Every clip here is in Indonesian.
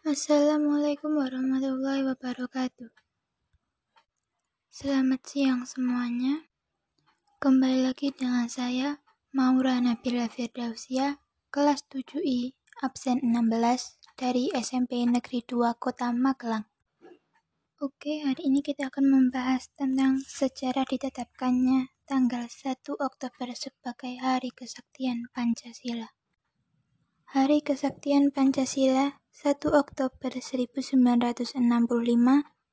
Assalamualaikum warahmatullahi wabarakatuh. Selamat siang semuanya. Kembali lagi dengan saya, Maura Nabila Firdausia, kelas 7I, absen 16 dari SMP Negeri 2 Kota Magelang. Oke, hari ini kita akan membahas tentang sejarah ditetapkannya tanggal 1 Oktober sebagai Hari Kesaktian Pancasila. Hari Kesaktian Pancasila 1 Oktober 1965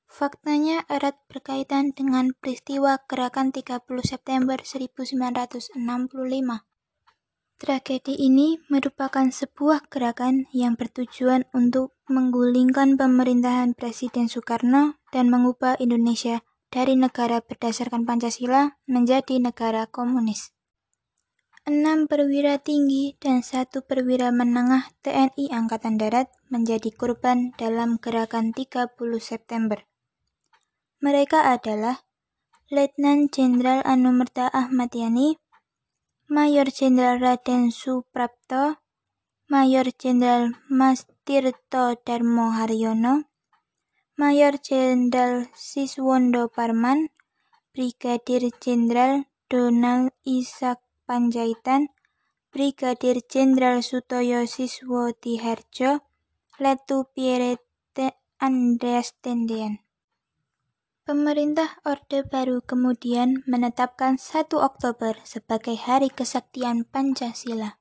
faktanya erat berkaitan dengan peristiwa Gerakan 30 September 1965. Tragedi ini merupakan sebuah gerakan yang bertujuan untuk menggulingkan pemerintahan Presiden Soekarno dan mengubah Indonesia dari negara berdasarkan Pancasila menjadi negara komunis enam perwira tinggi dan satu perwira menengah TNI Angkatan Darat menjadi korban dalam gerakan 30 September. Mereka adalah Letnan Jenderal Anumerta Ahmad Yani, Mayor Jenderal Raden Suprapto, Mayor Jenderal Mas Tirto Darmo Haryono, Mayor Jenderal Siswondo Parman, Brigadir Jenderal Donald Isak Panjaitan, Brigadir Jenderal Sutoyo Siswo Diharjo, Letu Pierre Andreas Tendian. Pemerintah Orde Baru kemudian menetapkan 1 Oktober sebagai Hari Kesaktian Pancasila.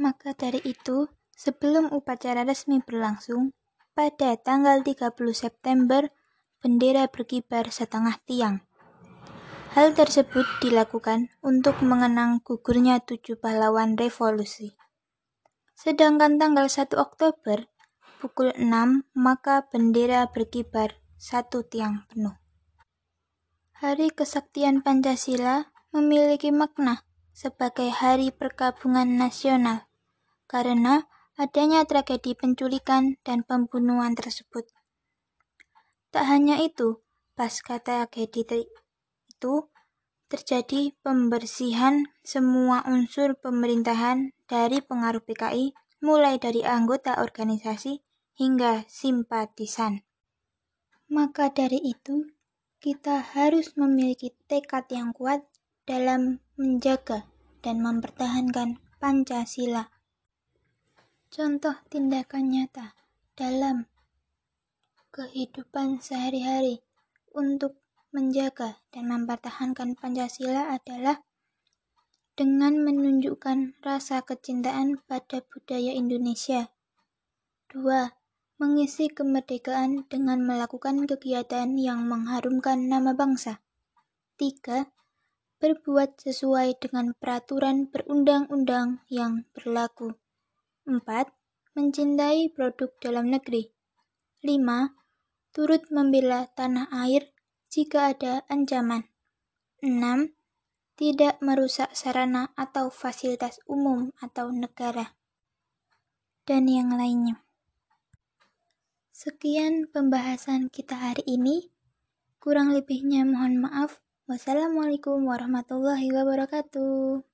Maka dari itu, sebelum upacara resmi berlangsung, pada tanggal 30 September, bendera berkibar setengah tiang. Hal tersebut dilakukan untuk mengenang gugurnya tujuh pahlawan revolusi. Sedangkan tanggal 1 Oktober pukul 6 maka bendera berkibar satu tiang penuh. Hari Kesaktian Pancasila memiliki makna sebagai hari perkabungan nasional karena adanya tragedi penculikan dan pembunuhan tersebut. Tak hanya itu, pasca tragedi itu terjadi pembersihan semua unsur pemerintahan dari pengaruh PKI, mulai dari anggota organisasi hingga simpatisan. Maka dari itu, kita harus memiliki tekad yang kuat dalam menjaga dan mempertahankan Pancasila. Contoh tindakan nyata dalam kehidupan sehari-hari untuk menjaga dan mempertahankan Pancasila adalah dengan menunjukkan rasa kecintaan pada budaya Indonesia. 2. Mengisi kemerdekaan dengan melakukan kegiatan yang mengharumkan nama bangsa. 3. Berbuat sesuai dengan peraturan perundang-undang yang berlaku. 4. Mencintai produk dalam negeri. 5. Turut membela tanah air jika ada ancaman. 6. Tidak merusak sarana atau fasilitas umum atau negara. Dan yang lainnya. Sekian pembahasan kita hari ini. Kurang lebihnya mohon maaf. Wassalamualaikum warahmatullahi wabarakatuh.